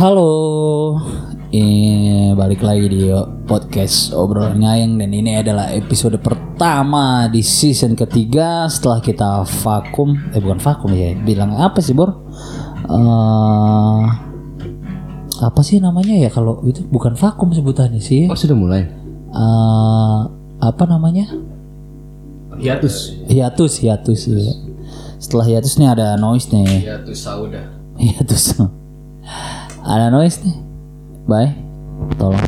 Halo, ini balik lagi di podcast obrolan ngayang dan ini adalah episode pertama di season ketiga setelah kita vakum, eh bukan vakum ya, bilang apa sih Bor? Eh, apa sih namanya ya kalau itu bukan vakum sebutannya sih? Oh sudah mulai. Eh, apa namanya? Hiatus. Hiatus, hiatus ya. Setelah hiatus nih ada noise nih. Hiatus sauda. Hiatus. Ada noise nih. Bye. Tolong.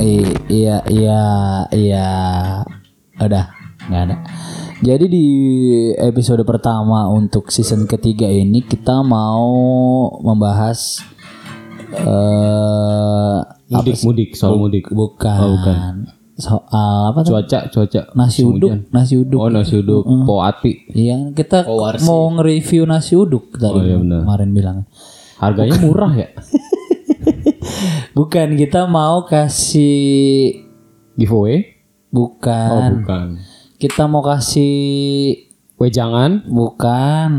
I- iya, iya, iya. Udah, nggak ada. Jadi di episode pertama untuk season ketiga ini kita mau membahas eh apa Mudik, sih? mudik, soal mudik. bukan. Oh, bukan. Soal apa tuh? Cuaca, cuaca. Nasi uduk, hujan. nasi uduk. Oh nasi uduk, po api. Iya, kita mau nge-review nasi uduk tadi Oh, iya kemarin bilang. Harganya murah ya. Bukan, kita mau kasih Giveaway? Oh bukan. bukan. Kita mau kasih Wejangan? bukan.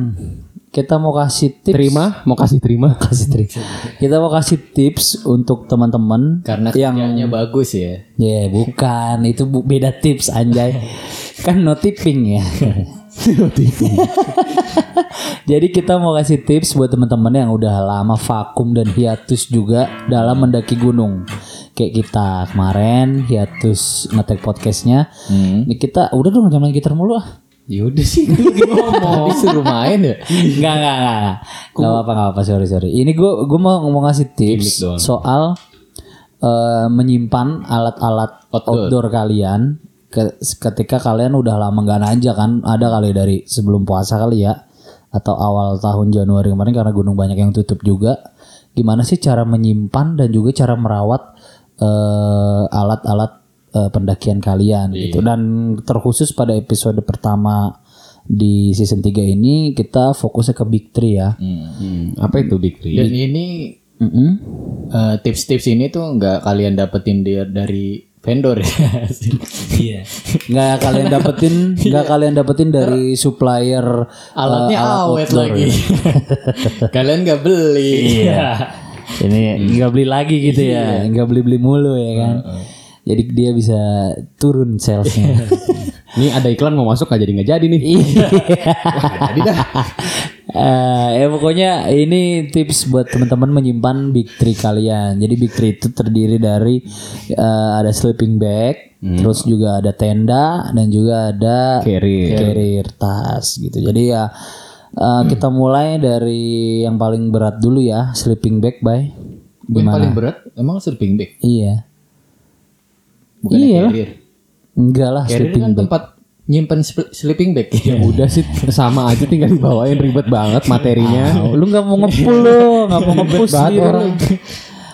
Kita mau kasih tips. Terima? Mau kasih terima? Kasih tips. Kita mau kasih tips untuk teman-teman Karena yang bagus ya. ya bukan itu bu- beda tips anjay. kan no tipping ya. Jadi kita mau kasih tips buat teman-teman yang udah lama vakum dan hiatus juga dalam mendaki gunung. Kayak kita kemarin hiatus ngetek podcastnya. Ini kita udah dong jangan main gitar mulu ah. Ya udah sih lu lagi ngomong. Disuruh main ya. Enggak enggak enggak. enggak. Enggak apa-apa enggak apa sorry sorry. Ini gue gue mau ngomong ngasih tips soal eh, menyimpan alat-alat outdoor. Outdoor. kalian ketika kalian udah lama nggak nanja kan ada kali dari sebelum puasa kali ya atau awal tahun Januari kemarin karena gunung banyak yang tutup juga. Gimana sih cara menyimpan dan juga cara merawat eh, alat-alat eh, pendakian kalian gitu. Dan terkhusus pada episode pertama di season 3 ini kita fokusnya ke Big Three ya. Hmm, Apa itu Big Three? Dan ini Mm-mm. eh, tips-tips ini tuh nggak kalian dapetin dari vendor ya. Iya. Nggak kalian dapetin, nggak kalian dapetin dari supplier Alatnya eh, alat awet outdoor lagi. ya. kalian nggak beli. Iya. Ini nggak beli lagi gitu ya, nggak beli beli mulu ya kan. Jadi dia bisa turun salesnya. Ini ada iklan mau masuk gak jadi nggak jadi nih. Jadi dah. Eh, ya pokoknya ini tips buat teman-teman menyimpan big three kalian. Jadi big three itu terdiri dari eh, ada sleeping bag, terus juga ada tenda dan juga ada Carrier. carrier tas gitu. Jadi ya eh, kita mulai dari yang paling berat dulu ya, sleeping bag, bye. Yang paling berat emang sleeping bag. Iya. Bukan Iya carrier. Enggak lah Carrier sleeping kan bag. tempat nyimpen sleeping bag. Ya udah sih sama aja tinggal dibawain ribet banget materinya. Lu nggak mau ngepul lo, nggak mau diri orang.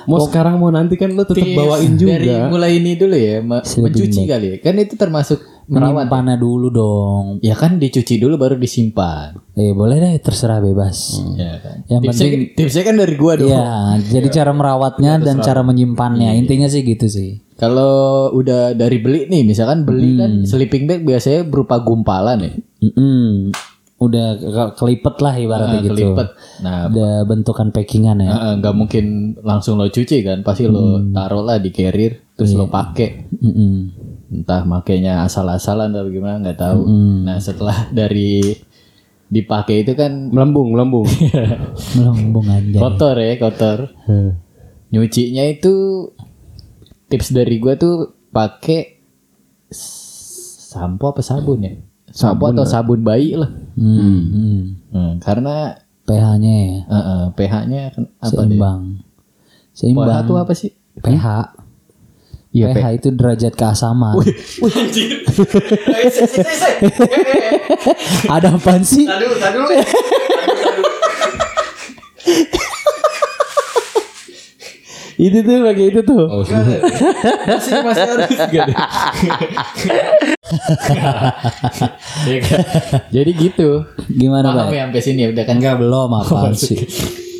Mau sekarang mau nanti kan lu tetap bawain Dari juga. mulai ini dulu ya, mencuci kali ya. Kan itu termasuk merawat. Menyimpannya dulu dong. Ya kan dicuci dulu baru disimpan. Eh boleh deh terserah bebas. Ya kan. Yang tipsnya, penting tipsnya kan dari gua dong. Iya, jadi cara merawatnya dan cara menyimpannya. Intinya sih gitu sih. Kalau udah dari beli nih, misalkan beli kan sleeping bag biasanya berupa gumpalan ya. Mm-mm. Udah ke- kelipet lah ibaratnya gitu. Kelipet. Nah, Udah bentukan packingan ya. nggak mungkin langsung lo cuci kan, pasti lo taruh lah di carrier, terus lo pakai. Mm-mm. Entah makainya asal-asalan atau gimana nggak tahu. Nah setelah dari dipakai itu kan Melembung, melembung. Melambung aja. kotor ya kotor. Nyucinya itu tips dari gua tuh pakai sampo apa sabun ya? Sampo atau sabun bayi lah. Hmm, hmm. Hmm, karena pH-nya ya eh, eh, pH-nya kan apa deh? seimbang. pH Seimbang. itu apa sih? pH. Iya, pH itu derajat keasaman. Ada apaan sih? itu tuh pakai itu tuh. Oh, sudah. masih masih harus gak deh? Ya kan? Jadi gitu. Gimana, Pak? ya sampai sini ya udah kan? Enggak belum apa sih.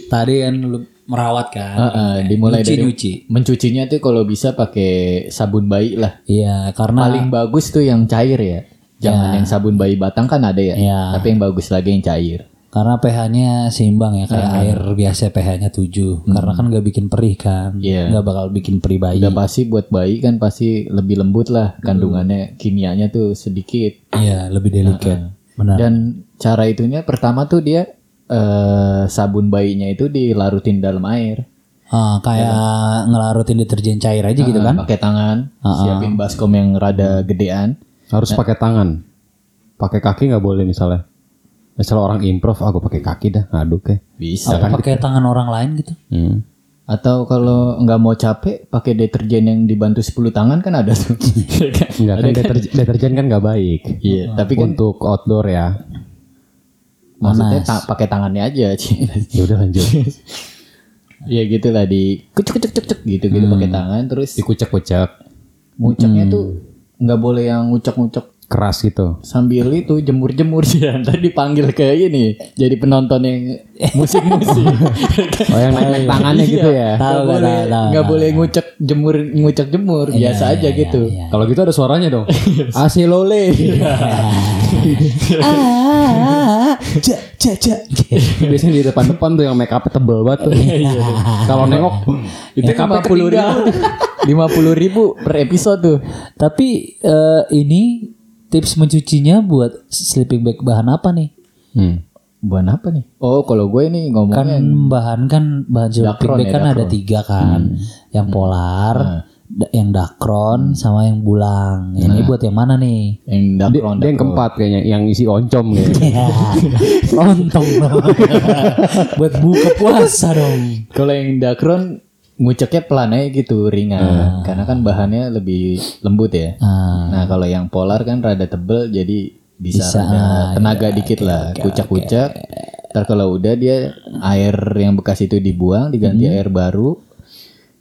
Tadi kan lu merawat kan. Heeh, dimulai Nyuci, dari nyuci. mencucinya tuh kalau bisa pakai sabun bayi lah. Iya, karena Paling bagus tuh yang cair ya. Jangan yang sabun bayi batang kan ada ya. Iya. Tapi yang bagus lagi yang cair. Karena pH-nya seimbang ya kayak air biasa pH-nya 7. Karena kan gak bikin perih kan. Iya. Nggak bakal bikin perih bayi. Udah pasti buat bayi kan pasti lebih lembut lah kandungannya kimianya tuh sedikit. Iya, lebih delicate. Benar. Dan cara itunya pertama tuh dia eh, sabun bayinya itu dilarutin dalam air. Ah, kayak ngelarutin deterjen cair aja gitu kan. Pakai tangan, siapin baskom yang rada gedean. Harus pakai tangan. Pakai kaki nggak boleh misalnya. Misalnya orang improv, aku pakai kaki dah ngaduk ya. Bisa. Apa pakai tangan orang lain gitu. Hmm. Atau kalau nggak mau capek, pakai deterjen yang dibantu 10 tangan kan ada tuh. Enggak kan deterjen, deterjen kan nggak baik. Iya, tapi kan Untuk outdoor ya. maksudnya ta- pakai tangannya aja. Ci. Ya udah lanjut. ya gitu lah di kucek kucek kucek gitu gitu pakai tangan terus Dikucek-kucek nguceknya tuh nggak boleh yang ngucek-ngucek keras gitu. sambil itu jemur-jemur sih Ntar dipanggil kayak ini jadi penonton yang musik-musik Oh yang naik tangannya gitu ya. Tahu nggak nggak boleh tahu, tahu. nggak boleh ngucek jemur ngucek jemur biasa aja gitu Kalau gitu ada suaranya dong. Asilole. Ah, ja, ja, ja. Biasanya di depan-depan tuh yang make up tebel banget tuh. Kalau nengok itu lima puluh ribu lima puluh ribu per episode tuh Tapi eh, ini tips mencucinya buat sleeping bag bahan apa nih? Hmm. buat apa nih oh kalau gue ini ngomongnya Kan bahan kan bahan sleeping bag ya, kan ada dakron. tiga kan, yang polar, da- yang dakron, sama yang bulang. Ini buat yang mana nih? yang Dia, dakron dia yang keempat kayaknya, yang isi oncom gitu. Ya, lontong dong. buat buka puasa dong. Kalau yang dakron nguceknya pelan aja gitu ringan karena kan bahannya lebih lembut ya. Ah. Nah kalau yang polar kan rada tebel jadi bisa, Bisa, rada ah, tenaga dikit lah kucak-kucak. Ntar kalau udah dia air yang bekas itu dibuang diganti air baru.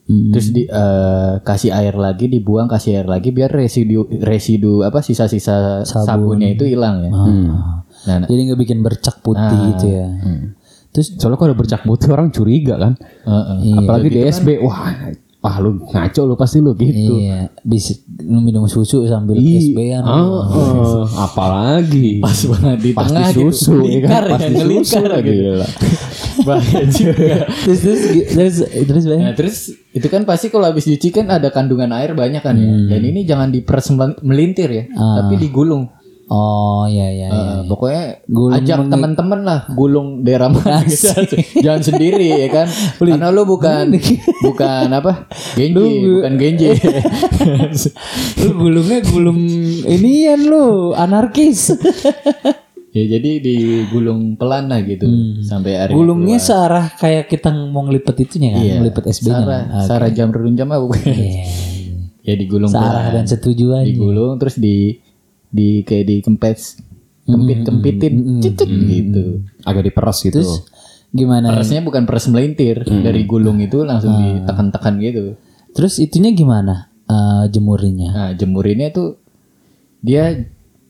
Terus di eh, kasih air lagi dibuang kasih air lagi biar residu residu apa sisa-sisa sabunnya itu hilang ya. Ah. Nah, nah, Jadi nggak bikin bercak putih gitu ya. Terus Soalnya kalau ada bercak putih orang curiga kan. heeh. Apalagi di SB, wah, wah lu ngaco lu pasti lu gitu. iya, bisa minum susu sambil Ih, SB-an. ah, ah, apalagi pas banget di pasti tengah susu gitu. ya kan Melingkar ya, pasti susu lagi gitu. Bahaya juga. terus terus terus terus? Nah, terus itu kan pasti kalau habis cuci kan ada kandungan air banyak kan ya. Hmm. Dan ini jangan diperes mel- melintir ya, Ah. tapi digulung. Oh iya iya. iya. Eh, pokoknya Gulung ajak mengi- teman-teman lah gulung daerah mana gitu. Jangan sendiri ya kan. Karena lu bukan bukan apa? Genji, bukan Genji. Lu gulungnya gulung inian lu anarkis. ya jadi digulung pelan lah gitu sampai air Hmm. Gulungnya searah kayak kita mau ngelipet itunya kan, Iya. ngelipet SB-nya. Sarah, kan? Sarah jam jam apa bukan? Iya. ya digulung Searah pelan. dan setuju aja. digulung terus di di kayak dikempes kempit kempitin cicit gitu. Agak diperas gitu. Terus gimana? Peresnya bukan peres melintir. Dari gulung itu langsung ditekan-tekan gitu. Terus itunya gimana? Eh jemurinya. nah jemurinnya tuh dia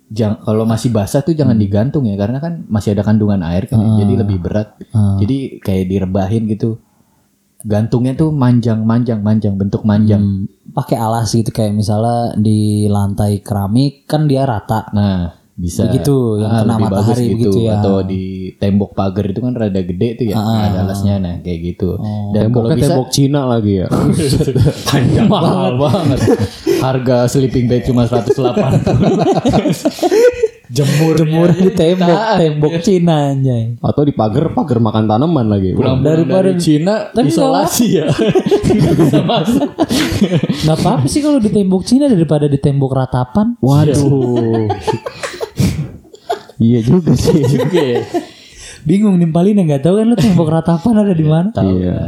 jang kalau masih basah tuh jangan digantung ya karena kan masih ada kandungan air kan ya, jadi lebih berat. Jadi kayak direbahin gitu gantungnya tuh manjang manjang manjang bentuk manjang. Hmm, pakai alas gitu kayak misalnya di lantai keramik kan dia rata. nah bisa. Begitu, yang Ah, kena lebih bagus matahari begitu ya. atau di tembok pagar itu kan rada gede tuh ya ada alasnya. Nah kayak gitu. Dan kalau bisa tembok Cina lagi ya. mahal banget. harga sleeping bag cuma 108 jemur Jemur di tembok, tembok Cina anjay. Atau di pagar, pagar makan tanaman lagi. pulang Daripada- dari Cina Tapi isolasi ya Nggak apa-apa sih kalau di tembok Cina daripada di tembok ratapan. Waduh. iya juga sih. juga ya Bingung nimpalin nggak tahu kan lu tembok ratapan ada di mana? Iya.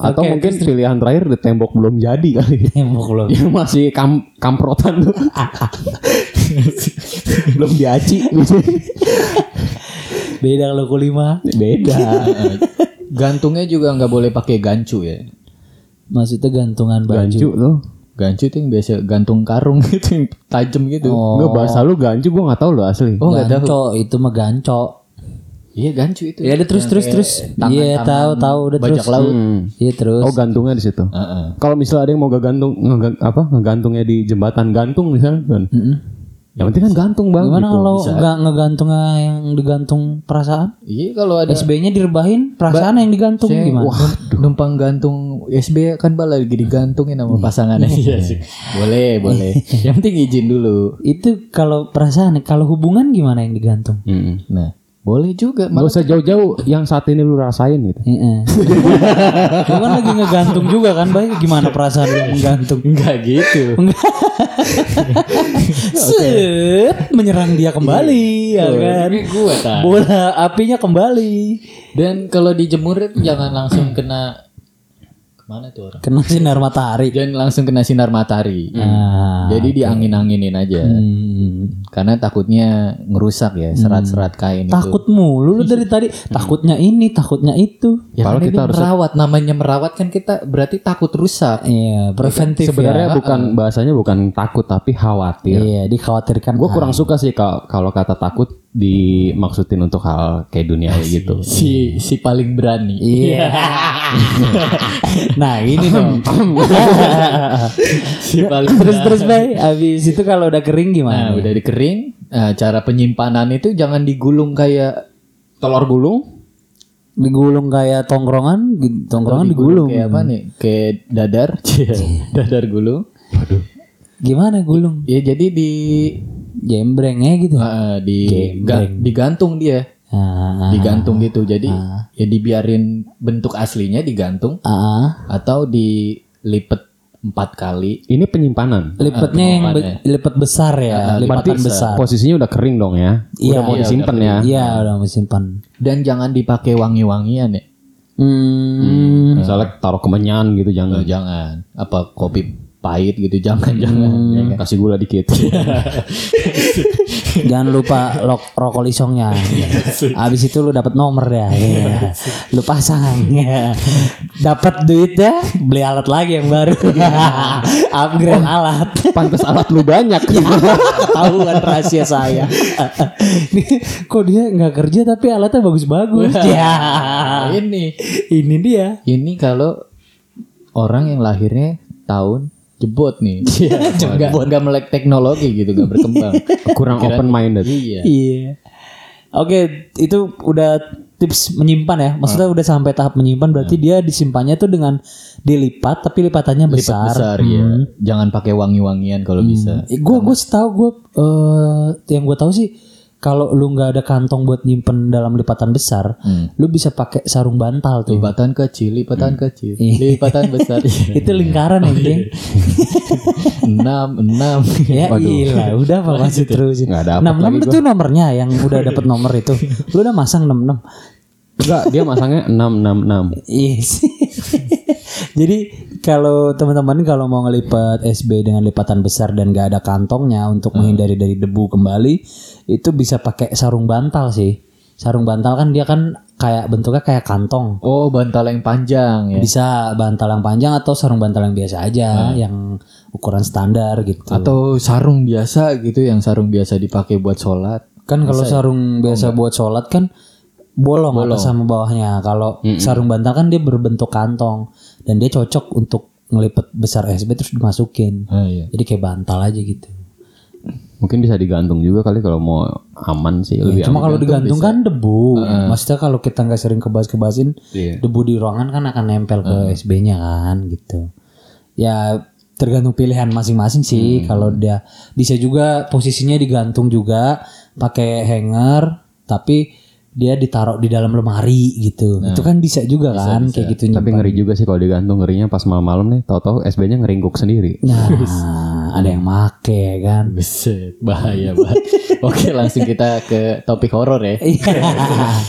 Atau mungkin pilihan terakhir di tembok belum jadi kali. Tembok lo. Yang masih kam kamprotan tuh. belum diaci. Beda kalau kulima. Beda. gantungnya juga nggak boleh pakai gancu ya Maksudnya gantungan baju. Gancu tuh. gancu tuh yang biasa gantung karung gitu yang tajam gitu Oh. Enggak bahasa lu gancu gua nggak tahu lo asli. oh nggak tahu Ganco itu mah ganco. Iya gancu itu Ya udah terus terus terus. Iya tahu tahu udah bajak terus. laut Hmm. Iya terus. Oh gantungnya di situ. Heeh. Kalau misalnya ada yang mau gantung ngega- apa ngegantungnya di jembatan gantung misalnya kan. Yang penting kan gantung bang. Gimana gitu. kalau nggak ngegantungnya yang digantung perasaan? Iya kalau ada SB-nya direbahin, perasaan yang digantung Saya- gimana? Wah, numpang gantung SB kan bala lagi digantungin sama pasangannya. Iya sih. Boleh, boleh. Yang penting izin dulu. Itu kalau perasaan, kalau hubungan gimana yang digantung? Mm-mm. Nah, boleh juga. Gak usah jauh-jauh yang saat ini lu rasain gitu. Heeh. Lu kan lagi ngegantung juga kan, Bay? Gimana perasaan lu menggantung? Enggak gitu. Set, menyerang dia kembali, ya kan? Gua. Bola apinya kembali. Dan kalau dijemur itu jangan langsung kena ke mana tuh orang? Kena sinar matahari. Jangan langsung kena sinar matahari. Ah. Jadi diangin-anginin aja. Hmm. Karena takutnya ngerusak ya serat-serat kain itu. Takut mulu lu dari tadi. Takutnya ini, takutnya itu. Ya Kalau kan kita harus- merawat, namanya merawat kan kita berarti takut rusak. Iya, preventif Sebenarnya ya. bukan bahasanya bukan takut tapi khawatir. Iya, dikhawatirkan. Gue kurang suka sih kalau kalau kata takut dimaksudin untuk hal kayak dunia gitu. Si si paling berani. Iya. nah, ini dong. si paling terus terus Bay, habis itu kalau udah kering gimana? Nah, udah dikering, nah, cara penyimpanan itu jangan digulung kayak Telur gulung? digulung kayak tongkrongan, tongkrongan digulung. kayak apa nih? Kayak dadar, Cie. dadar gulung. Gimana gulung? Ya jadi di Jembrengnya gitu. ah, di ga- digantung dia, Ah, digantung gitu. Jadi ya dibiarin bentuk aslinya digantung ah, atau dilipet empat kali. Ini penyimpanan. lipatnya yang be- lipat besar ya, lipatan besar. Posisinya udah kering dong ya. Iya, udah mau iya, disimpan ya. Iya, udah mau simpan. Dan jangan dipakai wangi-wangian ya. Hmm, Misalnya taruh kemenyan gitu Oh, jangan. jangan. Apa kopi pahit gitu jangan jangan. Ya kan? Kasih gula dikit. jangan lupa lok rokok lisongnya. Habis itu lu dapat nomor ya. Iya. Lu pasang ya. Dapat duit ya, beli alat lagi yang baru. Upgrade alat. Pantes alat lu banyak. Ketahuan rahasia saya. Kok dia nggak kerja tapi alatnya bagus-bagus. ya. Nah, ini Ini dia. ini kalau orang yang lahirnya tahun jebot nih. Enggak enggak melek teknologi gitu, enggak berkembang. Kurang open minded. iya. Iya. Oke, itu udah tips menyimpan ya. Maksudnya udah sampai tahap menyimpan berarti dia disimpannya tuh dengan dilipat tapi lipatannya besar. Besar ya. Jangan pakai wangi-wangian kalau bisa. Eh, gue gue tahu gue eh yang gue tahu sih kalau lu nggak ada kantong buat nyimpen dalam lipatan besar, lu bisa pakai sarung bantal tuh. Lipatan kecil, lipatan kecil, Iya. lipatan besar. itu lingkaran ya, geng. enam, enam. ya iya, udah apa masih terusin. Nggak dapet Enam enam itu nomornya yang udah dapet nomor itu. Lu udah masang enam enam. Enggak, dia masangnya 666. Iya sih. Jadi kalau teman-teman kalau mau ngelipat SB dengan lipatan besar dan gak ada kantongnya untuk menghindari dari debu kembali, itu bisa pakai sarung bantal sih. Sarung bantal kan dia kan kayak bentuknya kayak kantong. Oh, bantal yang panjang ya. Bisa bantal yang panjang atau sarung bantal yang biasa aja, yang ukuran standar gitu. Atau sarung biasa gitu yang sarung biasa dipakai buat sholat. kan kalau sarung biasa buat sholat kan bolong, atas sama bawahnya. Kalau sarung bantal kan dia berbentuk kantong dan dia cocok untuk ngelipet besar SB terus dimasukin. Ah, iya. Jadi kayak bantal aja gitu. Mungkin bisa digantung juga kali kalau mau aman sih lebih Cuma kalau digantung kan debu. Maksudnya kalau kita nggak sering kebas-kebasin, Iya. debu di ruangan kan akan nempel ke SB-nya kan gitu. Ya tergantung pilihan masing-masing sih. Kalau dia bisa juga posisinya digantung juga pakai hanger, tapi dia ditaruh di dalam lemari gitu. Itu kan bisa juga kan kayak gitu. Tapi ngeri juga sih kalau digantung ngerinya pas malam-malam nih, tahu-tahu SB-nya ngeringkuk sendiri. Nah, ada yang make ya kan. Buset, bahaya banget. Oke, langsung kita ke topik horor ya. Iya.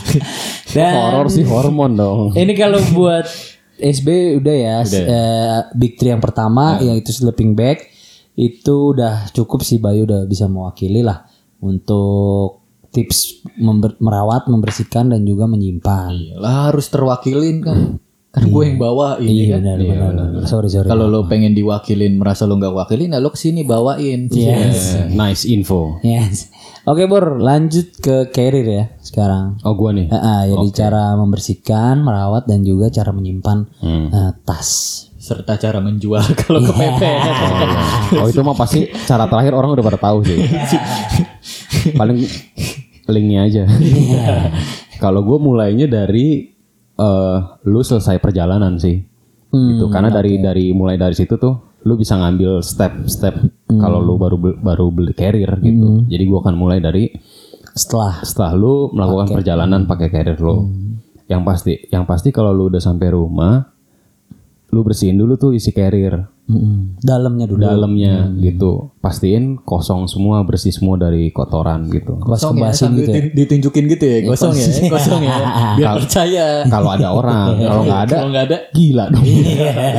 Dan Horor sih hormon dong. Ini kalau buat SB udah ya eh, Big Three yang pertama yaitu sleeping bag itu udah cukup sih Bayu udah bisa mewakili lah untuk tips member- merawat, membersihkan dan juga menyimpan. Lah harus terwakilin kan. Kan gue yang bawa ini Iya kan. benar benar. benar. Sorry sorry. Kalau lo pengen diwakilin merasa lo nggak wakilin, nah lo ke sini bawain. Yes. Eh, nice info. Yes. Oke Bor, lanjut ke carrier ya sekarang. Oh gua nih. Ah, ah, jadi cara membersihkan, merawat dan juga cara menyimpan Hmm. eh, tas. serta cara menjual kalau kepepet. Oh itu mah pasti cara terakhir orang udah pada tahu sih. Paling linknya aja. Kalau gue mulainya dari eh lu selesai perjalanan sih. gitu. Karena dari dari mulai dari situ tuh lu bisa ngambil step-step kalau lu baru baru beli carrier gitu. Jadi gua akan mulai dari Setelah setelah lu melakukan perjalanan pakai carrier lu. Yang pasti, yang pasti kalau lu udah sampai rumah lu bersihin dulu tuh isi carrier mm, dalamnya dulu. dalamnya gitu. Pastiin kosong semua, bersih semua dari kotoran gitu. Kosong ya, gitu ya. ditunjukin gitu ya, kosong ya, kosong ya. Biar percaya. Kalau ada orang, kalau nggak ada Kalau nggak ada, gila dong.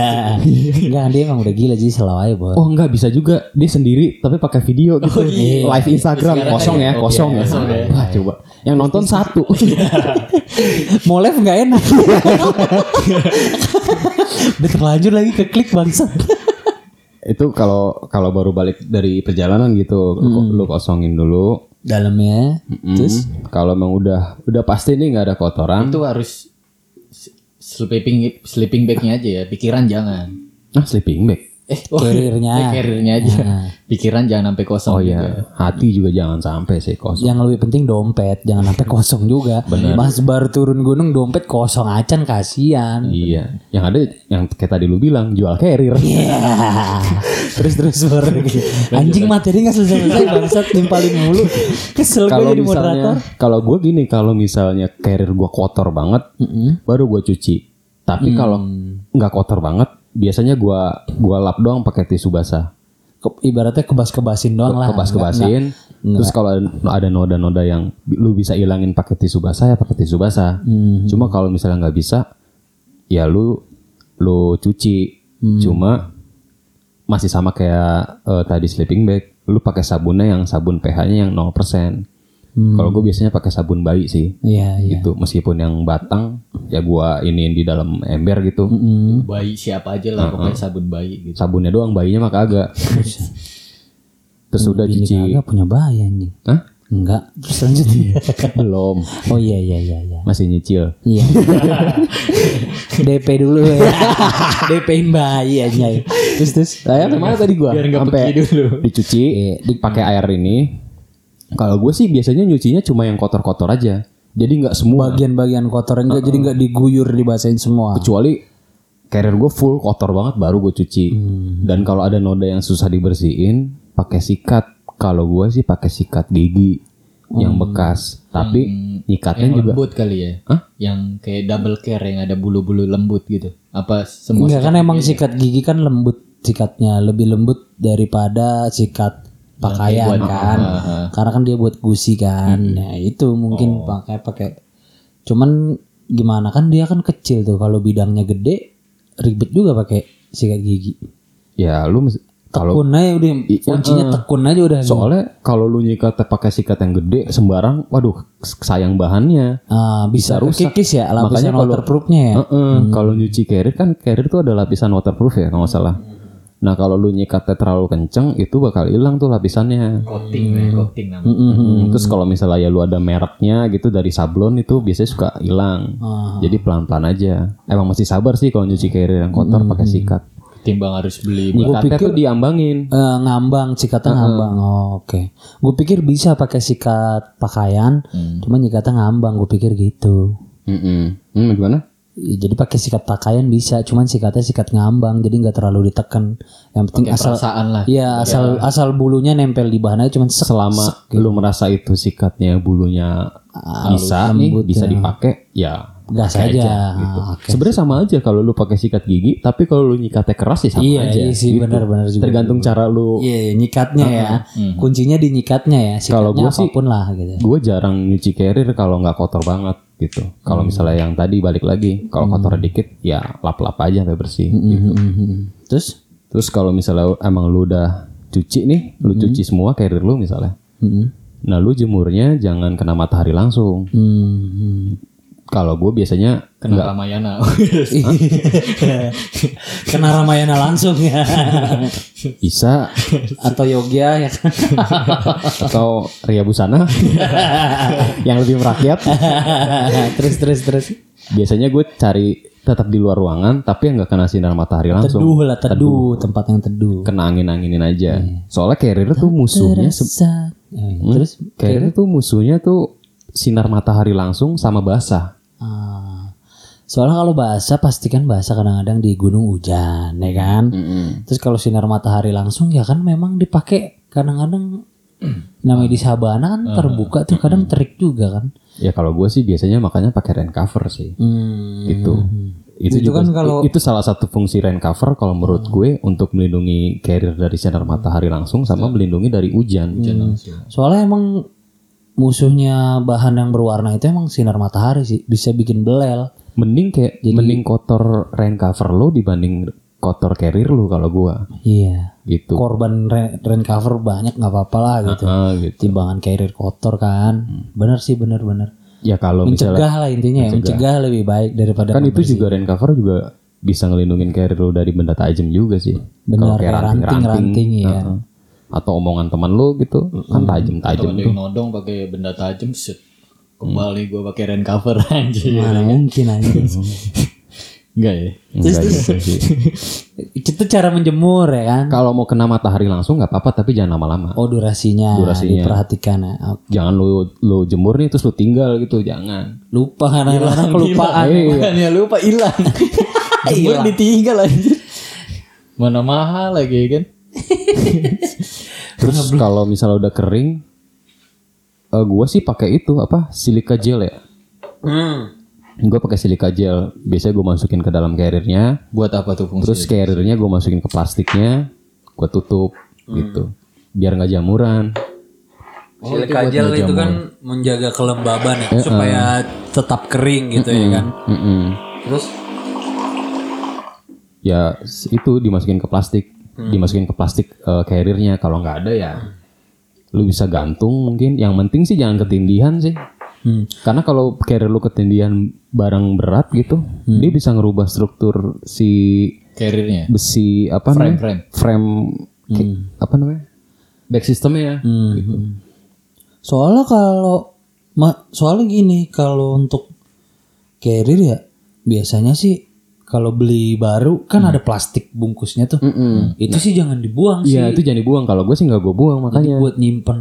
Enggak, dia emang udah gila jadi selalu aja. Oh enggak bisa juga dia sendiri tapi pakai video gitu. Live Instagram kosong ya, kosong ya. Wah, coba. Yang nonton satu. Mau live nggak enak. Udah terlanjur lagi ke klik bangsa. Itu kalau kalau baru balik dari perjalanan gitu, lu- lu kosongin dulu. Dalamnya. Terus Hmm, kalau emang udah udah pasti nih nggak ada kotoran. itu harus sleeping sleeping bagnya aja ya, pikiran jangan. Nah, sleeping bag. Eh, oh, Carrier-nya. eh, carrier-nya aja. Pikiran jangan sampai kosong. Oh juga. iya, hati juga jangan sampai sih kosong. yang lebih penting dompet, jangan sampai kosong juga. Mas baru turun gunung dompet kosong acan kasihan. Iya, yang ada yang kayak tadi lu bilang jual carrier. terus terus baru gitu. Anjing materi nggak selesai selesai bangsat nimpalin mulu. Kesel gue Kalau jadi moderator. misalnya, kalau gue gini, kalau misalnya carrier gue kotor banget, baru gue cuci. Tapi kalau nggak kotor banget, biasanya gue gua lap doang pakai tisu basah. Ke- ibaratnya kebas-kebasin doang lah. Kebas kebasin. Terus kalau ada- noda-noda yang lu bisa ilangin pakai tisu basah ya pakai tisu basah. Cuma kalau misalnya nggak bisa, ya lu lu cuci. Cuma masih sama kayak eh, tadi sleeping bag. Lu pakai sabunnya yang sabun pH-nya yang 0%. Kalau gue biasanya pakai sabun bayi sih. Iya, iya. Gitu, meskipun yang batang ya gua iniin di dalam ember gitu. Bayi siapa aja lah, pokoknya sabun bayi gitu. Sabunnya doang, bayinya mah kagak. Terus udah cuci. kagak punya bayi anjing. Hah? Enggak. Terus lanjut. Belum, oh iya iya iya iya. masih nyicil. Iya. DP dulu ya. DP-in bayi aja. Terus terus. Saya ke mana tadi gua? Biar nggak Sampai pergi dulu. Dicuci, dipakai air ini. Kalau gue sih biasanya nyucinya cuma yang kotor-kotor aja. Jadi nggak semua. Bagian-bagian kotor enggak jadi enggak diguyur dibasahin semua. Kecuali carrier gue full kotor banget baru gue cuci. Hmm. Dan kalau ada noda yang susah dibersihin, pakai sikat. Kalau gue sih pakai sikat gigi yang Hmm. bekas. Tapi nyikatnya Yang juga lembut kali ya. Yang kayak double care yang ada bulu-bulu lembut gitu. Apa semua Enggak kan emang sikat gigi kan lembut sikatnya lebih lembut daripada sikat pakaian kan. Karena kan dia buat gusi kan. Nah, itu mungkin pakai pakai cuman gimana kan dia kan kecil tuh kalau bidangnya gede ribet juga pakai sikat gigi. ya lu kalau Tekun aja udah kuncinya tekun aja udah. soalnya kalau lu nyikat pakai sikat yang gede sembarang, waduh sayang bahannya. Ah, bisa, rusak. kikis ya lapisan Makanya kalau- waterproofnya ya. Heeh, Kalau nyuci carrier kan carrier tuh ada lapisan waterproof ya kalau nggak salah. Nah kalau lu nyikatnya terlalu kenceng itu bakal hilang tuh lapisannya. coating ya, coating namanya. Hmm, Terus kalau misalnya ya lu ada mereknya gitu dari sablon itu biasanya suka hilang. Jadi pelan-pelan aja. Emang mesti sabar sih kalau nyuci carrier yang kotor pakai sikat. Timbang harus beli Nyikatnya tuh diambangin. Eh, ngambang sikatnya ngambang oh, oke gue pikir bisa pakai sikat pakaian cuma nyikatnya ngambang gue pikir gitu Mm-mm. Hmm, gimana? Ya, jadi pakai sikat pakaian bisa cuman sikatnya sikat ngambang jadi nggak terlalu ditekan yang penting asal perasaan lah. Iya asal asal bulunya nempel di bahan aja cuman sek, Selama lu merasa itu sikatnya bulunya bisa nih bisa dipakai ya gas pakai aja, gitu. Ah, oke. Sebenarnya sama aja kalau lu pakai sikat gigi, tapi kalau lu nyikatnya keras sih sama Iya, aja. iya sih, gitu. benar-benar juga. Tergantung cara lu. Iya, iya, nyikatnya ya. Kuncinya di nyikatnya ya. Sikatnya Kalau gua sih- lah gitu. Gue jarang nyuci carrier kalau nggak kotor banget gitu. Kalau misalnya yang tadi balik lagi, kalau kotor dikit ya lap-lap aja sampai bersih. gitu. Mhm. Terus? Terus kalau misalnya emang lu udah cuci nih, lu cuci semua carrier lu misalnya. Nah lu jemurnya jangan kena matahari langsung. Hmm. Kalau gue biasanya Kena Ramayana. Kena Ramayana langsung ya. bisa Atau Yogya ya atau Ria Busana yang lebih merakyat. terus terus terus. Biasanya gue cari tetap di luar ruangan tapi yang nggak kena sinar matahari langsung Teduh lah teduh, tempat yang teduh. kena angin anginin aja soalnya carrier tuh musuhnya Terasa. Hmm, Terus carrier tuh musuhnya tuh sinar matahari langsung sama basah ah, soalnya kalau basah pasti kan basah kadang-kadang di gunung hujan, ya kan? Terus kalau sinar matahari langsung ya kan memang dipakai kadang-kadang namanya di sabana kan terbuka tuh kadang terik juga kan. ya kalau gue sih biasanya makanya pakai rain cover sih. Hmm. gitu. Itu, Itu juga kan kalau- itu salah satu fungsi rain cover kalau menurut gue untuk melindungi carrier dari sinar matahari langsung sama melindungi dari hujan. Soalnya emang musuhnya bahan yang berwarna itu emang sinar matahari sih, bisa bikin belel. mending kayak mending kotor rain cover lo dibanding kotor carrier lo kalau gua Iya. gitu Korban rain, rain cover banyak nggak apa-apa lah gitu. Ah, gitu Timbangan carrier kotor kan. Bener sih bener-bener. ya kalau misalnya Mencegah lah intinya ya, mencegah lebih baik daripada kan itu juga rain cover juga bisa ngelindungin carrier lo dari benda tajam juga sih Benar, kayak ranting-ranting, ya. uh-uh. Atau omongan teman lo gitu kan tajam-tajam Ada yang nodong pakai benda tajam set. Kembali gue pakai rain cover anjir. mana mungkin aja. Enggak ya? Enggak gitu sih. itu cara menjemur ya kan. kalau mau kena matahari langsung nggak apa-apa tapi jangan lama-lama Oh durasinya, Durasinya. diperhatikan ya. Oh, jangan lo lo jemur nih terus lo tinggal gitu jangan Lupa kadang-kadang kelupaan. Bukannya lupa hilang. Jemur ditinggal anjir. Mana mahal lagi ya kan? Terus kalau misalnya udah kering, eh gua sih pakai itu apa silika gel ya. Hmm. Gue pakai silika gel. Biasanya gue masukin ke dalam carriernya. Buat apa tuh? Terus carriernya gue masukin ke plastiknya. Gue tutup gitu. Biar nggak jamuran. Silika gel itu kan menjaga kelembaban ya, supaya tetap kering gitu ya kan. Mm-mm. Terus Ya itu dimasukin ke plastik. Dimasukin ke plastik eh, carriernya. Kalau nggak ada ya, lu bisa gantung mungkin. Yang penting sih jangan ketindihan sih. Hmm. Karena kalau carrier lu ketindihan barang berat gitu, dia bisa ngerubah struktur si carriernya. besi apa Frame, namanya? frame. Frame kayak- apa namanya? Back systemnya ya. Hmm. Soalnya kalau soalnya gini kalau untuk carrier ya biasanya sih kalau beli baru kan ada plastik bungkusnya tuh. Itu sih jangan dibuang sih. Iya itu jangan dibuang. Kalau gue sih nggak gue buang makanya buat nyimpen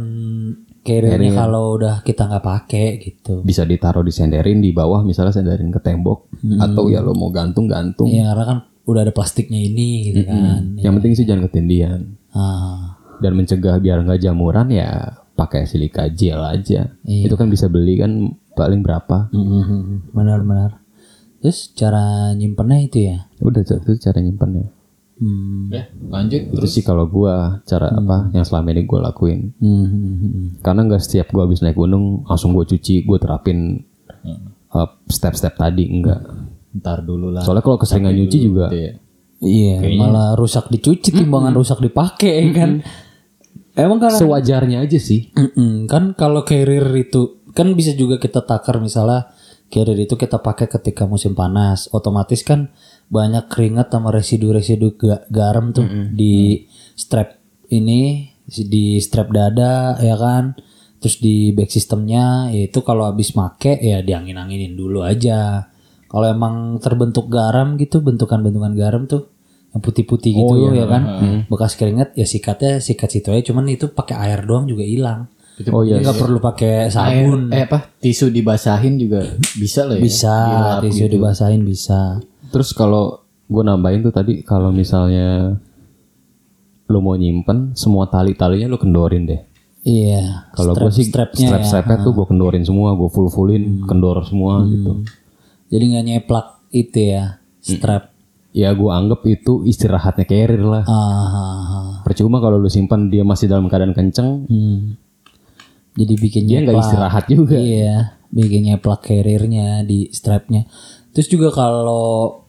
carriernya kalau udah kita nggak pakai gitu. bisa ditaruh disenderin di bawah misalnya senderin ke tembok atau ya lo mau gantung gantung. Iya karena kan udah ada plastiknya ini gitu kan. Yang penting sih jangan ketindihan Ah, dan mencegah biar nggak jamuran ya pakai silika gel aja. Itu kan bisa beli kan paling berapa? mhm, benar-benar. Terus cara nyimpennya itu ya. Udah itu cara nyimpannya. Hmm. Ya, lanjut. Itu sih kalau gua cara apa yang selama ini gue lakuin. Hmm, hmm, hmm. Karena nggak setiap gua habis naik gunung langsung gue cuci, gue terapin uh, step-step tadi enggak. Ntar dulu lah. Soalnya kalau keseringan nyuci juga Gitu ya. Iya, malah rusak dicuci timbangan rusak dipakai ya kan. Emang karena sewajarnya aja sih. Kan kalau carrier itu kan bisa juga kita takar misalnya carrier itu kita pakai ketika musim panas, otomatis kan banyak keringat sama residu-residu ga- garam tuh di strap ini di strap dada ya kan. Terus di back systemnya yaitu kalau habis make ya diangin-anginin dulu aja. Kalau emang terbentuk garam gitu, bentukan-bentukan garam tuh yang putih-putih gitu ya kan. Bekas keringat ya sikatnya sikat situ aja cuman itu pakai air doang juga hilang. Oh iya. nggak perlu pakai Air, sabun. eh apa? Tisu dibasahin juga bisa loh ya. bisa, tisu dibasahin bisa. Terus kalau gue nambahin tuh tadi kalau misalnya lo mau nyimpen semua tali-talinya lo kendorin deh. Iya. Kalau gue sih strapnya strap ya. strapnya tuh gue kendorin semua, gue full fullin, kendor semua gitu. Jadi nggak nyeplak itu ya strap. Ya gue anggap itu istirahatnya carrier lah. Ah, ah, ah. Percuma kalau lu simpan dia masih dalam keadaan kenceng, Hmm. Jadi bikin dia nggak istirahat juga. Iya, bikin nyeplak carriernya di strapnya. Terus juga kalau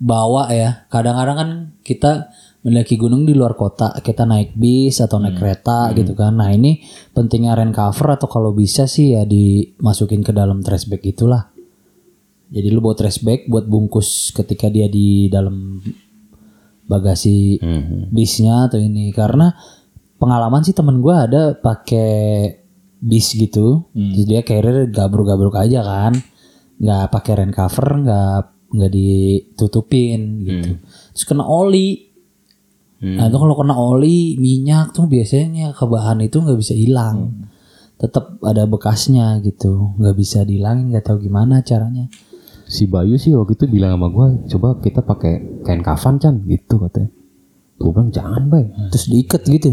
bawa ya, kadang-kadang kan kita mendaki gunung di luar kota, kita naik bis atau naik kereta gitu kan. Nah ini pentingnya rain cover atau kalau bisa sih ya dimasukin ke dalam trash bag itulah. Jadi lu bawa trash bag buat bungkus ketika dia di dalam bagasi Mhm. bisnya atau ini karena pengalaman sih temen gue ada pakai bis gitu Hmm. jadi dia carrier gabruk-gabruk aja kan nggak pakai rain cover nggak nggak ditutupin gitu. Terus kena oli. Nah itu kalau kena oli minyak tuh biasanya ke bahan itu nggak bisa hilang. Tetap ada bekasnya gitu, nggak bisa dihilangin nggak tahu gimana caranya. Si Bayu sih waktu itu bilang sama gua, coba kita pakai kain kafan Chan gitu katanya. Gue bilang jangan bay. Terus diikat gitu.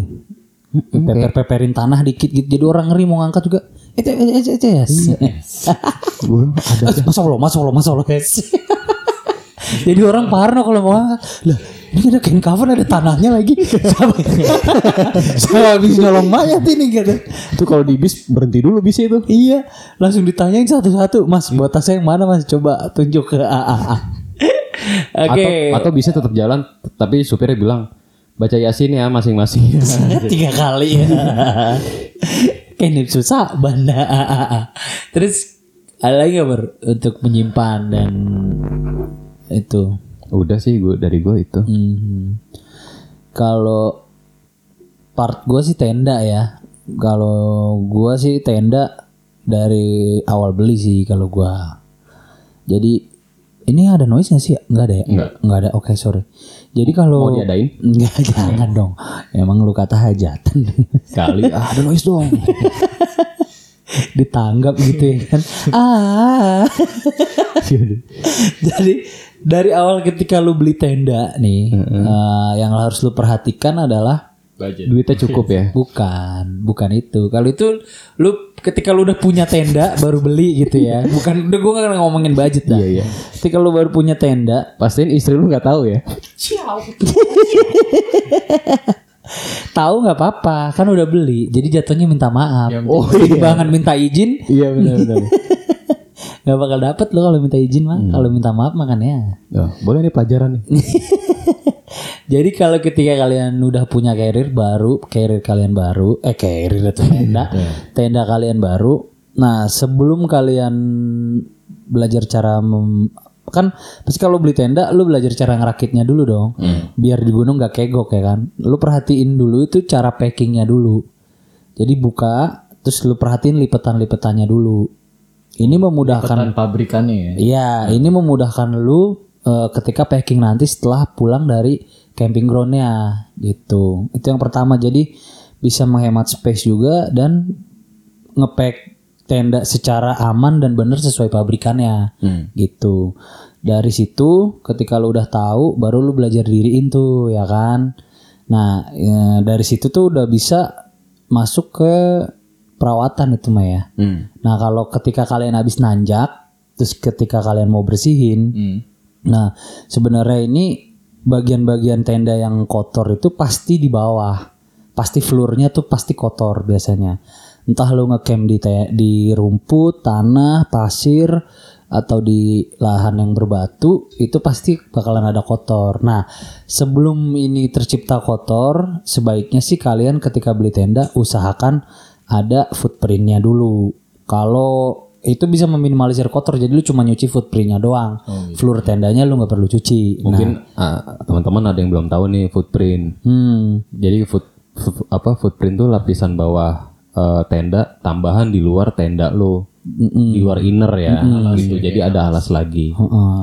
Peper-peperin tanah dikit gitu. Jadi orang ngeri mau ngangkat juga. Yes. Gue bilang ada Masa Allah, masa Allah, masa Allah. Jadi orang parno kalau mau ngangkat. Lah, ini ada kain cover ada tanahnya lagi. Sama, sama habis nolong mayat ini gitu. itu kalau di bis berhenti dulu bis itu. Iya, langsung ditanyain satu-satu. Mas, buat tasnya yang mana mas? Coba tunjuk ke AAA. Oke. Atau, atau bisa tetap jalan, tapi supirnya bilang baca yasin ya masing-masing. Tiga kali ya. Kayak susah banda. Terus ada lagi gak ber untuk menyimpan dan itu. Udah sih gue dari gue itu. Mhm. Kalau part gue sih tenda ya. Kalau gue sih tenda dari awal beli sih kalau gue. Jadi ini ada noise gak sih? Enggak ada ya? Nggak. ada. Oke, sorry. Jadi kalau Mau diadain? Enggak, jangan dong. Emang lu kata hajatan. Kali ah, ada noise dong. Ditanggap gitu ya kan. ah. Jadi dari awal ketika lu beli tenda nih, eh, yang harus lu perhatikan adalah Duitnya cukup ya. bukan, bukan itu. Kalau itu lu ketika lu udah punya tenda baru beli gitu ya. Bukan udah gue gak ngomongin budget dah. Iya, iya. Ketika lu baru punya tenda, Pastiin istri lu nggak tahu ya. tahu nggak apa-apa, kan udah beli. Jadi jatuhnya minta maaf. Oh, Timbangan minta izin, Iya benar-benar. nggak bakal dapet lo kalau minta izin mah. Kalau minta maaf makannya. Oh, boleh nih pelajaran nih. Jadi kalau ketika kalian udah punya carrier baru, carrier kalian baru, eh carrier itu tenda, tenda kalian baru. Nah sebelum kalian belajar cara mem- kan pasti kalau beli tenda lu belajar cara ngerakitnya dulu dong. Biar di gunung gak kegok ya kan? Lu perhatiin dulu itu cara packingnya dulu. Jadi buka terus lu perhatiin lipetan-lipetannya dulu. Ini memudahkan Kan pabrikannya ya. Iya, ini memudahkan lu eh, ketika packing nanti setelah pulang dari camping groundnya gitu. Itu yang pertama. Jadi bisa menghemat space juga dan ngepack tenda secara aman dan benar sesuai pabrikannya gitu. Dari situ ketika lu udah tahu baru lu belajar diriin tuh ya kan. Nah, ya, dari situ tuh udah bisa masuk ke perawatan itu mah ya. Hmm. Nah kalau ketika kalian habis nanjak, terus ketika kalian mau bersihin, Hmm. Nah sebenarnya ini bagian-bagian tenda yang kotor itu pasti di bawah, pasti floornya tuh pasti kotor biasanya. Entah lu ngecamp di di rumput, tanah, pasir, atau di lahan yang berbatu, itu pasti bakalan ada kotor. Nah sebelum ini tercipta kotor, sebaiknya sih kalian ketika beli tenda usahakan ada footprintnya dulu. Kalau itu bisa meminimalisir kotor, jadi lu cuma nyuci footprintnya doang. Floor tendanya lu nggak perlu cuci. Mungkin ah, teman-teman ada yang belum tahu nih footprint. Hmm, Jadi foot, foot- apa footprint tuh lapisan bawah eh, tenda tambahan di luar tenda lo. Di luar inner ya. gitu. Jadi ada alas lagi.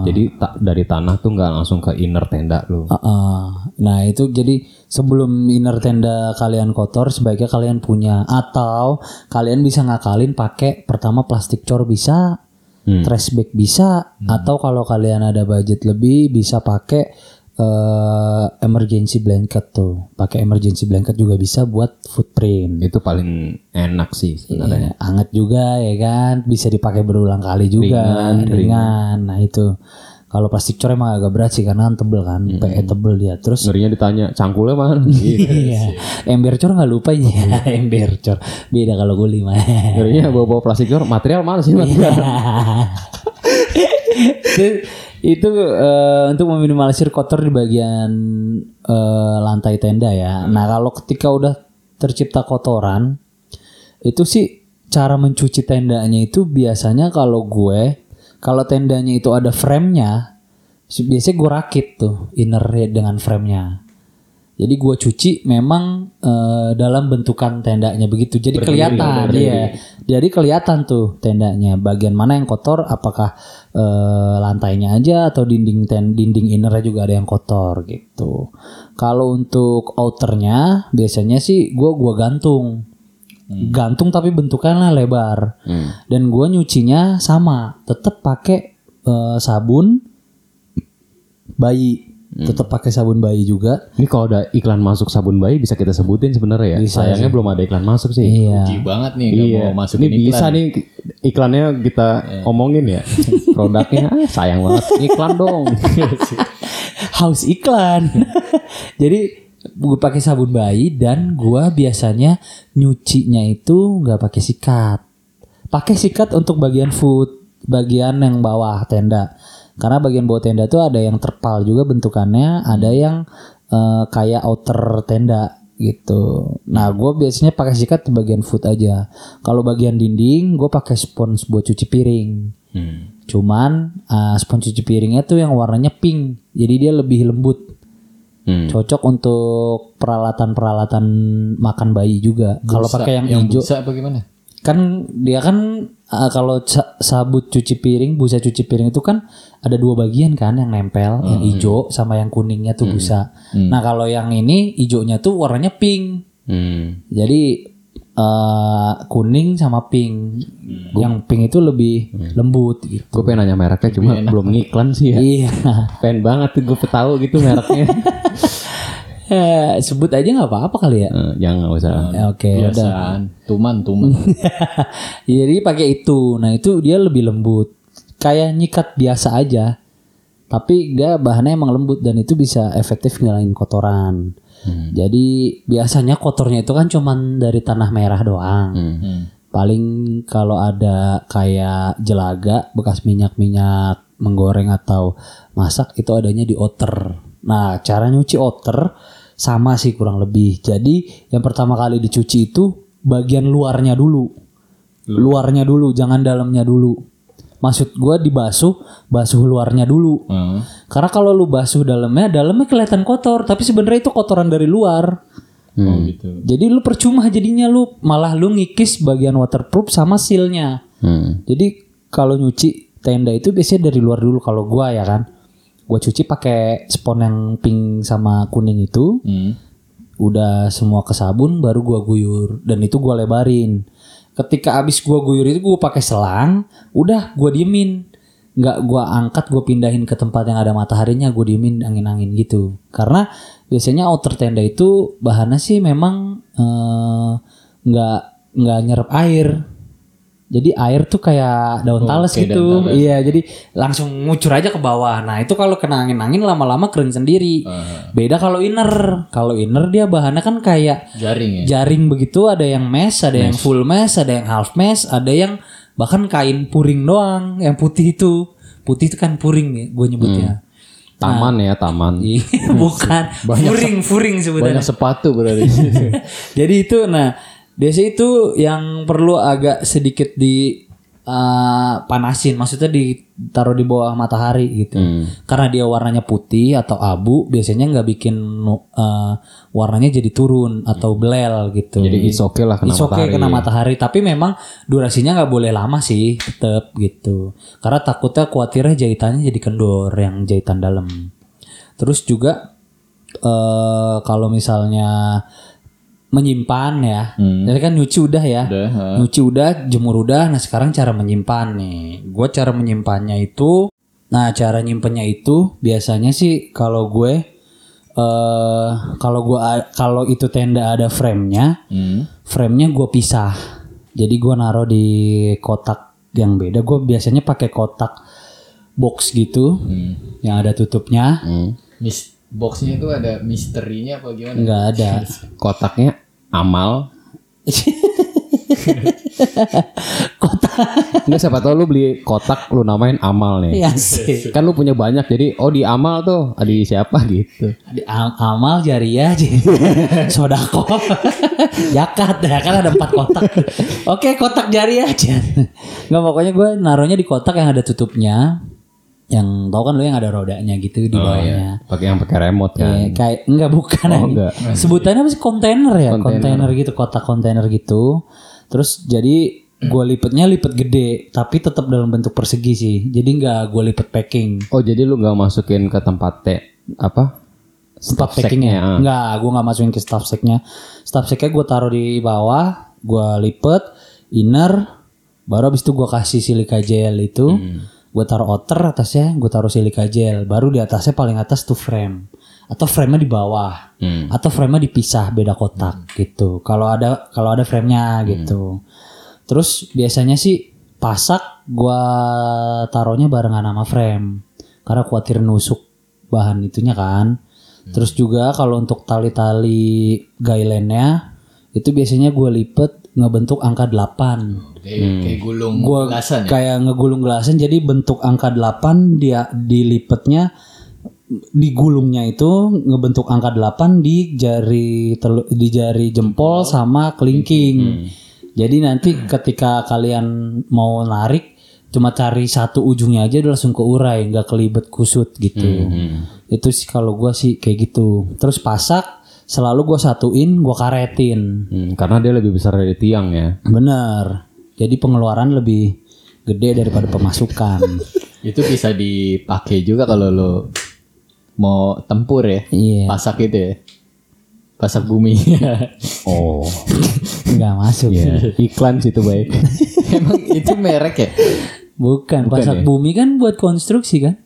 Jadi ta- dari tanah tuh nggak langsung ke inner tenda lo. uh-uh. Nah itu jadi sebelum inner tenda kalian kotor, sebaiknya kalian punya atau kalian bisa ngakalin pakai pertama plastik cor bisa, Hmm. trash bag bisa, atau kalau kalian ada budget lebih bisa pakai eh, emergency blanket tuh. Pakai emergency blanket juga bisa buat footprint. Itu paling enak sih sebenarnya. Iya, anget juga ya kan, bisa dipakai berulang kali juga, Ringan, ringan. Nah itu kalau plastik cor emang agak berat sih karena kan tebel kan, PE tebel dia. Terus Ngerinya ditanya cangkulnya mana? Gitu. iya, ember cor nggak lupa ya, ember cor. Beda kalau guli mah. Ngerinya bawa-bawa plastik cor, material mana sih Iya. material? itu itu eh, untuk meminimalisir kotor di bagian eh, lantai tenda ya. Nah kalau ketika udah tercipta kotoran, itu sih cara mencuci tendanya itu biasanya kalau gue, kalau tendanya itu ada framenya, biasanya gue rakit tuh inner dengan framenya. Jadi gua cuci memang eh, dalam bentukan tendanya begitu. Jadi kelihatan dia. Jadi kelihatan tuh tendanya. Bagian mana yang kotor apakah eh, lantainya aja atau dinding ten, dinding innernya juga ada yang kotor gitu. Kalau untuk outernya biasanya sih gua gua gantung. Gantung tapi bentukannya lebar. Dan gua nyucinya sama, tetap pakai eh, sabun bayi. Tetap pakai sabun bayi juga. Ini kalau ada iklan masuk sabun bayi bisa kita sebutin sebenarnya ya. Sayangnya belum ada iklan masuk sih. Iya. Rugi banget nih Iya, mau masukin ini bisa nih iklannya kita omongin ya. Produknya ah, sayang banget. Iklan dong. haus iklan. Jadi gue pakai sabun bayi dan gua biasanya nyucinya itu nggak pakai sikat. Pakai sikat untuk bagian foot, bagian yang bawah tenda. Karena bagian bawah tenda tuh ada yang terpal juga bentukannya, ada yang eh, kayak outer tenda gitu. Nah, gue biasanya pakai sikat di bagian foot aja. Kalau bagian dinding, gue pakai spons buat cuci piring. Cuman uh, spons cuci piringnya tuh yang warnanya pink, jadi dia lebih lembut. Hmm. Cocok untuk peralatan-peralatan makan bayi juga. Kalau pakai yang, hijau, Bisa apa gimana? kan dia kan uh, kalau sa- sabut cuci piring, busa cuci piring itu kan ada dua bagian kan yang nempel, yang hijau sama yang kuningnya tuh busa. Nah kalau yang ini hijaunya tuh warnanya pink. Hmm. Jadi eh kuning sama pink. Yang pink itu lebih lembut gitu. Gue pengen nanya mereknya cuma belum ngiklan sih ya. Iya. Pengen banget tuh gue tahu gitu mereknya. Eh, sebut aja nggak apa-apa kali ya. Eh, jangan usah. Ya, Oke, udah. Biasaan. Tuman, tuman. Jadi pakai itu. Nah, itu dia lebih lembut. Kayak nyikat biasa aja. Tapi dia bahannya emang lembut dan itu bisa efektif ngilangin kotoran. Jadi biasanya kotornya itu kan cuman dari tanah merah doang. Hmm. Paling kalau ada kayak jelaga bekas minyak-minyak menggoreng atau masak itu adanya di outer. Nah, cara nyuci outer sama sih kurang lebih. Jadi yang pertama kali dicuci itu bagian luarnya dulu. Luarnya dulu, jangan dalamnya dulu. Maksud gua dibasuh, basuh luarnya dulu. Hmm. Karena kalau lu basuh dalamnya, dalamnya kelihatan kotor, tapi sebenarnya itu kotoran dari luar. Oh gitu. Jadi lu percuma jadinya lu malah lu ngikis bagian waterproof sama sealnya. Hmm. Jadi kalau nyuci tenda itu biasanya dari luar dulu kalau gua ya kan. Gua cuci pakai spon yang pink sama kuning itu. Hmm. Udah semua ke sabun baru gua guyur dan itu gua lebarin. Ketika abis gua guyur itu gua pakai selang, udah gua diemin. Nggak gua angkat, gua pindahin ke tempat yang ada mataharinya, gua diemin angin-angin gitu. Karena biasanya outer tenda itu bahannya sih memang eh, nggak nggak nyerap air. Jadi air tuh kayak daun tales kayak gitu. daun Iya, jadi langsung ngucur aja ke bawah. Nah, itu kalau kena angin-angin lama-lama kering sendiri. Beda kalau inner. Kalau inner dia bahannya kan kayak Jaring ya. jaring begitu, ada yang mesh, ada yang full mesh, ada yang half mesh, ada yang bahkan kain puring doang, yang putih itu. Putih itu kan puring ya, gue nyebutnya. Taman ya taman. Iya, bukan furing, furing sebenarnya. Banyak sepatu berarti. Jadi itu nah biasa itu yang perlu agak sedikit di uh, panasin, maksudnya ditaruh di bawah matahari gitu. Karena dia warnanya putih atau abu, biasanya nggak bikin uh, warnanya jadi turun atau belel gitu. Jadi it's okay lah kena It's okay matahari. kena matahari, tapi memang durasinya nggak boleh lama sih, tetep gitu. Karena takutnya khawatirnya jahitannya jadi kendor yang jahitan dalam. Terus juga eh kalau misalnya menyimpan ya, jadi kan nyuci udah ya, Udah, nyuci udah, jemur udah. Nah sekarang cara menyimpan nih, gue cara menyimpannya itu, nah cara nyimpennya itu biasanya sih kalau gue eh kalau gua kalau itu tenda ada frame-nya, Hmm. frame-nya gue pisah. Jadi gue naruh di kotak yang beda. Gue biasanya pakai kotak box gitu, yang ada tutupnya. Hmm. Mis boxnya itu ada misterinya apa gimana? Nggak ada. Kotaknya amal. kotak. Enggak siapa tahu lu beli kotak lu namain amal nih. Iya sih. Kan lu punya banyak jadi oh di amal tuh di siapa gitu. Di am- amal jariah aja. Sodako. Yakat ya kan ada empat kotak. Oke kotak jariah aja. Nggak pokoknya gue naruhnya di kotak yang ada tutupnya. Yang tau kan lu yang ada rodanya gitu di bawahnya. Pakai yang pakai remote kan. Kayak, kayak enggak bukan Oh, enggak. Sebutannya apa sih kontainer ya? Kontainer. Kontainer gitu, kotak kontainer gitu. Terus jadi gue lipetnya lipet gede, tapi tetap dalam bentuk persegi sih. Jadi nggak gue lipet packing. Oh jadi lu nggak masukin ke tempat teh apa? Staff Staff packingnya? ah. Enggak, gue nggak masukin ke staff sacknya. Staff sacknya gue taruh di bawah, gue lipet inner, baru abis itu gue kasih silika gel itu, gue taruh outer atasnya, gue taruh silika gel, baru di atasnya paling atas tuh frame atau frame-nya di bawah Hmm. atau frame-nya dipisah beda kotak gitu. Kalau ada kalau ada frame-nya gitu. Terus biasanya sih pasak gua taruhnya barengan sama frame karena khawatir nusuk bahan itunya kan. Terus juga kalau untuk tali-tali guideline-nya itu biasanya gue lipet ngebentuk angka 8 Kayak, kayak gulung gua gelasan ya. kayak ngegulung gelasan jadi bentuk angka 8 dia dilipetnya di gulungnya itu ngebentuk angka 8 di jari telu, di jari jempol sama kelingking. Jadi nanti ketika kalian mau narik cuma cari satu ujungnya aja udah langsung keurai nggak kelibet kusut gitu. Itu sih kalau gua sih kayak gitu. Terus pasak selalu gua satuin, gua karetin. Hmm, karena dia lebih besar dari tiang ya. Bener. Jadi pengeluaran lebih gede daripada pemasukan. Itu bisa dipakai juga kalau lo mau tempur ya. Iya. Pasak itu ya. Pasak bumi. Oh, Nggak masuk. ya iklan situ baik. Emang itu merek ya? Bukan, pasak bumi kan buat konstruksi kan?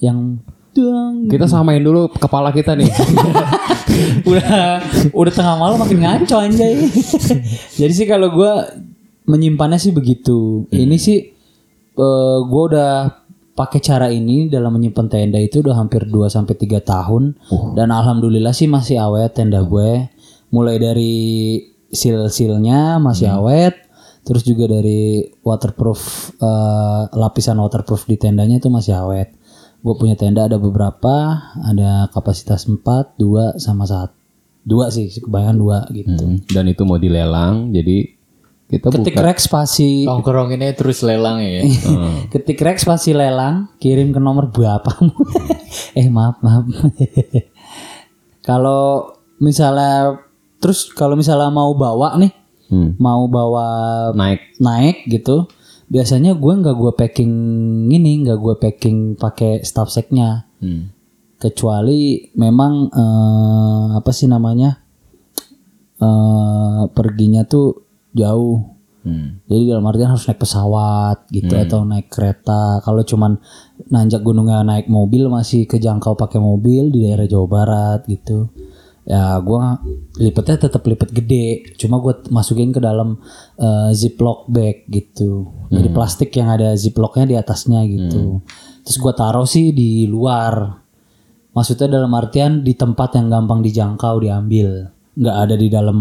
Yang dang Kita samain dulu kepala kita nih. udah udah tengah malam makin ngaco anjay. Jadi sih kalau gua menyimpannya sih begitu. Ini sih eh gua udah pakai cara ini dalam menyimpan tenda itu udah hampir 2 sampai 3 tahun dan alhamdulillah sih masih awet tenda gue. Mulai dari seal-sealnya masih awet, terus juga dari waterproof eh, lapisan waterproof di tendanya itu masih awet. Gue punya tenda ada beberapa, ada kapasitas 4, 2 sama 1. Dua sih, kebanyakan dua gitu. Hmm, Dan itu mau dilelang, jadi kita Ketik buka. spasi Tongkrong ini terus lelang ya. ketik rek spasi lelang kirim ke nomor berapa eh maaf maaf kalau misalnya terus kalau misalnya mau bawa nih Hmm, mau bawa naik. naik gitu biasanya gue nggak gue packing ini nggak gue packing pakai staff sacknya Hmm. kecuali memang eh, apa sih namanya eh perginya tuh jauh Hmm. jadi dalam artian harus naik pesawat gitu atau naik kereta. Kalau cuman nanjak gunungnya naik mobil masih kejangkau pakai mobil di daerah Jawa Barat gitu. Ya gua lipetnya tetap lipet gede, cuma gua masukin ke dalam eh, ziplock bag gitu. Jadi plastik yang ada ziplocknya di atasnya gitu. Terus gua taruh sih di luar. Maksudnya dalam artian di tempat yang gampang dijangkau diambil, nggak ada di dalam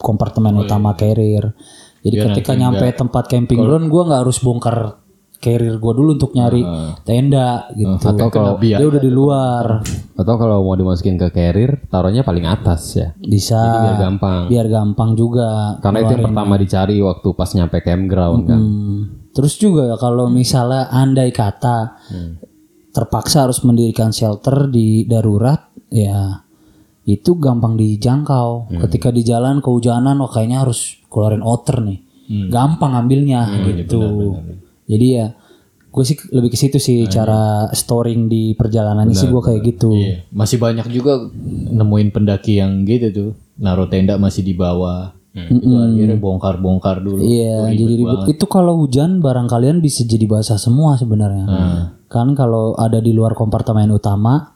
kompartemen utama carrier. Jadi ketika nyampe tempat camping ground gue nggak harus bongkar carrier gue dulu untuk nyari tenda gitu. Atau kalau Dia udah di luar. atau kalau mau dimasukin ke carrier, taruhnya paling atas ya. Bisa. Biar gampang. Biar gampang juga. Karena itu yang pertama dicari waktu pas nyampe campground kan. Hmm. Terus juga kalau misalnya andai kata terpaksa harus mendirikan shelter di darurat, ya itu gampang dijangkau. Ketika di jalan kehujanan, wah kayaknya harus keluarin outer nih, gampang ambilnya gitu. Jadi ya, gue sih lebih ke situ sih cara storing di perjalanannya sih gue kayak gitu. Iya. Masih banyak juga nemuin pendaki yang gitu tuh. Naruh tenda masih di bawah. Itu akhirnya bongkar-bongkar dulu. Iya, jadi ribut. Itu kalau hujan barang kalian bisa jadi basah semua sebenarnya. Kan kalau ada di luar kompartemen utama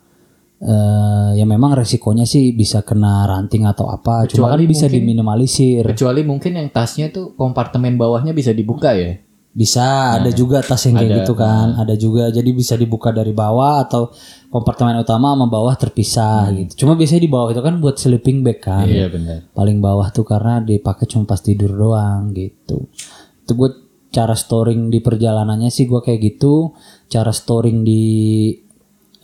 eh ya memang resikonya sih bisa kena ranting atau apa. Cuma kan bisa diminimalisir. Kecuali mungkin yang tasnya tuh kompartemen bawahnya bisa dibuka ya. Bisa, ada juga tas yang kayak gitu kan. Ada juga jadi bisa dibuka dari bawah atau kompartemen utama sama bawah terpisah gitu. Cuma biasanya di bawah itu kan buat sleeping bag kan. Iya benar. paling bawah tuh karena dipakai cuma pas tidur doang gitu. Itu gue cara storing di perjalanannya sih gue kayak gitu. Cara storing di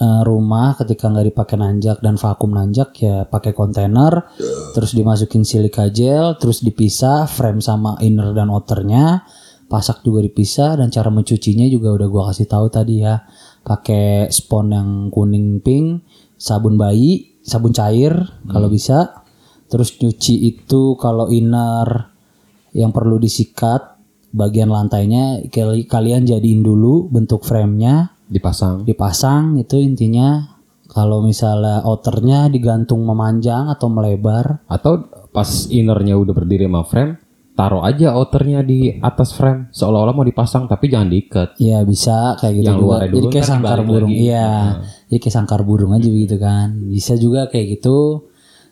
eh, rumah ketika nggak dipakai nanjak dan vakum nanjak ya pakai kontainer, terus dimasukin silika gel, terus dipisah frame sama inner dan outernya. Pasak juga dipisah dan cara mencucinya juga udah gua kasih tahu tadi ya. Pakai spon yang kuning pink, sabun bayi, sabun cair kalau bisa. Terus nyuci itu kalau inner yang perlu disikat bagian lantainya kali- kalian jadiin dulu bentuk framenya Dipasang. dipasang itu intinya kalau misalnya outernya digantung memanjang atau melebar Atau pas innernya udah berdiri sama frame, taruh aja outernya di atas frame. Seolah-olah mau dipasang tapi jangan diikat. ya bisa kayak gitu Yang juga. luarnya jadi dulu kayak sangkar burung. lagi. iya jadi kayak sangkar burung aja begitu kan. Bisa juga kayak gitu.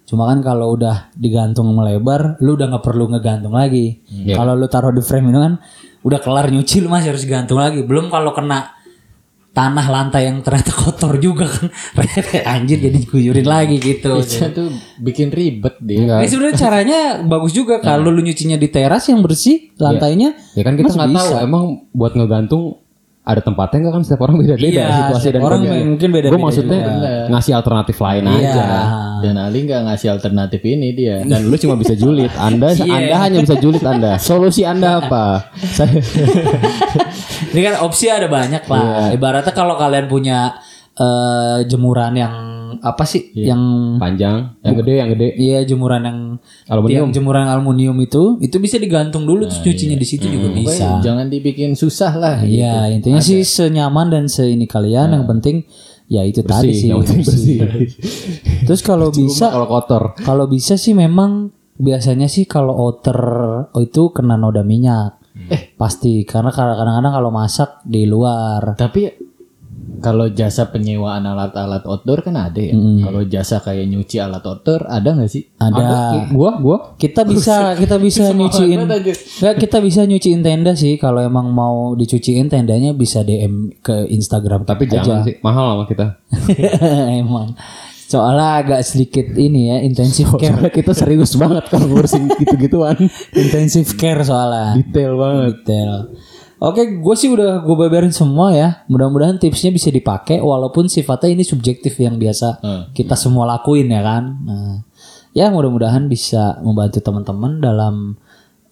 Cuma kan kalau udah digantung melebar lu udah nggak perlu ngegantung lagi. Iya. kalau lu taruh di frame itu kan udah kelar nyuci lu masih harus gantung lagi. Belum kalau kena tanah lantai yang ternyata kotor juga kan anjir jadi diguyurin lagi gitu Itu tuh bikin ribet dia. Enggak. Ini sebenarnya caranya bagus juga kalau lu nyucinya di teras yang bersih lantainya. Ya kan kita nggak tahu emang buat ngegantung ada tempatnya nggak kan setiap orang beda-beda Iya, situasi dan orang kondisi. mungkin beda-beda Gue maksudnya ngasih alternatif lain Iya. aja. Dan Ali nggak ngasih alternatif ini dia. Dan lu cuma bisa julid. Anda Iya. Anda hanya bisa julid Anda. Solusi Anda apa? Saya Ini kan opsi ada banyak lah. Ibaratnya kalau kalian punya eh, jemuran yang apa sih? Yang panjang, yang gede, yang gede. iya jemuran yang Aluminium. tiang jemuran aluminium itu itu bisa digantung dulu terus cucinya di situ juga bisa. Jangan dibikin susah lah. Iya, intinya sih senyaman dan seini kalian yang penting ya itu tadi sih. yang penting bersih. Terus kalau bisa Kalau kotor. Kalau bisa sih memang biasanya sih kalau outer oh itu kena noda minyak. Eh pasti karena kadang-kadang kalau masak di luar. Tapi kalau jasa penyewaan alat-alat outdoor kan ada ya. Kalau jasa kayak nyuci alat outdoor ada nggak sih? Ada. Gua, gua Kita bisa kita bisa nyuciin. Nggak, kita bisa nyuciin tenda sih kalau emang mau dicuciin tendanya bisa DM ke Instagram. tapi jangan sih mahal sama kita. emang. Soalnya agak sedikit ini ya intensif care. Soalnya kita serius banget kalau ngurusin gitu-gituan. intensif care soalnya. Detail banget. detail. Oke, gue sih udah gue beberin semua ya. Mudah-mudahan tipsnya bisa dipakai, walaupun sifatnya ini subjektif yang biasa kita semua lakuin ya kan. Nah, ya mudah-mudahan bisa membantu teman-teman dalam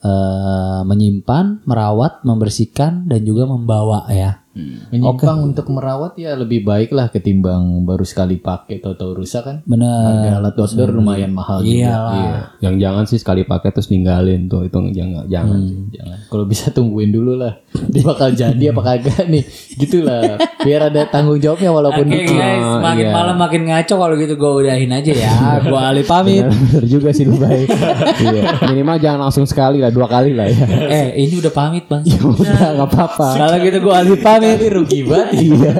eh, menyimpan, merawat, membersihkan, dan juga membawa ya. Menyimpang untuk merawat ya lebih baik lah ketimbang baru sekali pakai tahu-tahu rusak kan. Bener. Harga alat outdoor lumayan mahal juga. Iyalah. Yang jangan sih sekali pakai terus ninggalin tuh itu jangan jangan. sih. Jangan. Kalau bisa tungguin dulu lah. Dia bakal jadi apa kagak nih. Gitulah. Biar ada tanggung jawabnya walaupun Oke dikit. guys, makin iya. malam makin ngaco kalau gitu gue udahin aja ya. gue Ali pamit. Bener juga sih lu baik. iya. Minimal jangan langsung sekali lah, dua kali lah ya. eh ini udah pamit bang. Udah nggak apa-apa. Kalau gitu gue Ali pamit. Ini rugi banget. Iya.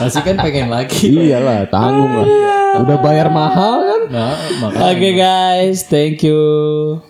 Pasti kan pengen lagi. Iyalah, tanggung lah. Udah bayar mahal kan? Nah. Oke guys, thank you.